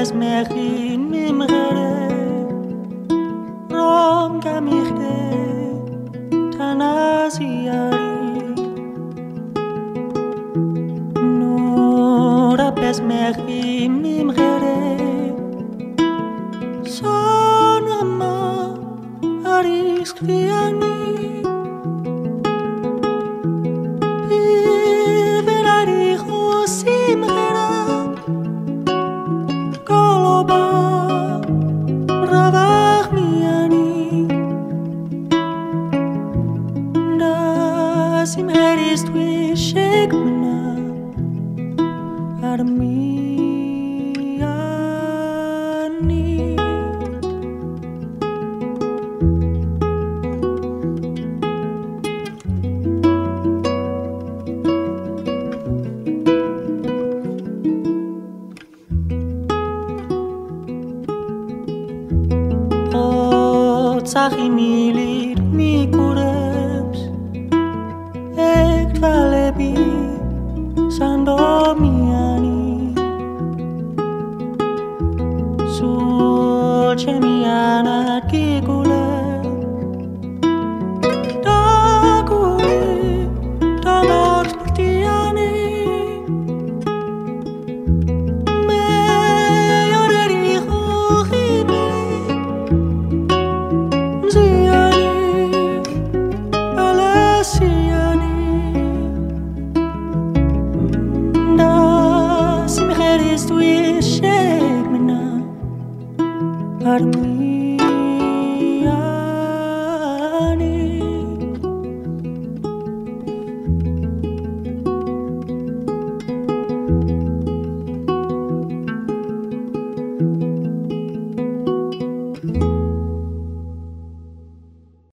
از مخین ممغره رام گمیخته تن از یاری نور از مخین ممغره سانما عریسک სიმერისთვის შეგმნა არ მიანი ოცახი მილი მიკუ Ektalebi sandomiani Sulcemiana kiku dejarme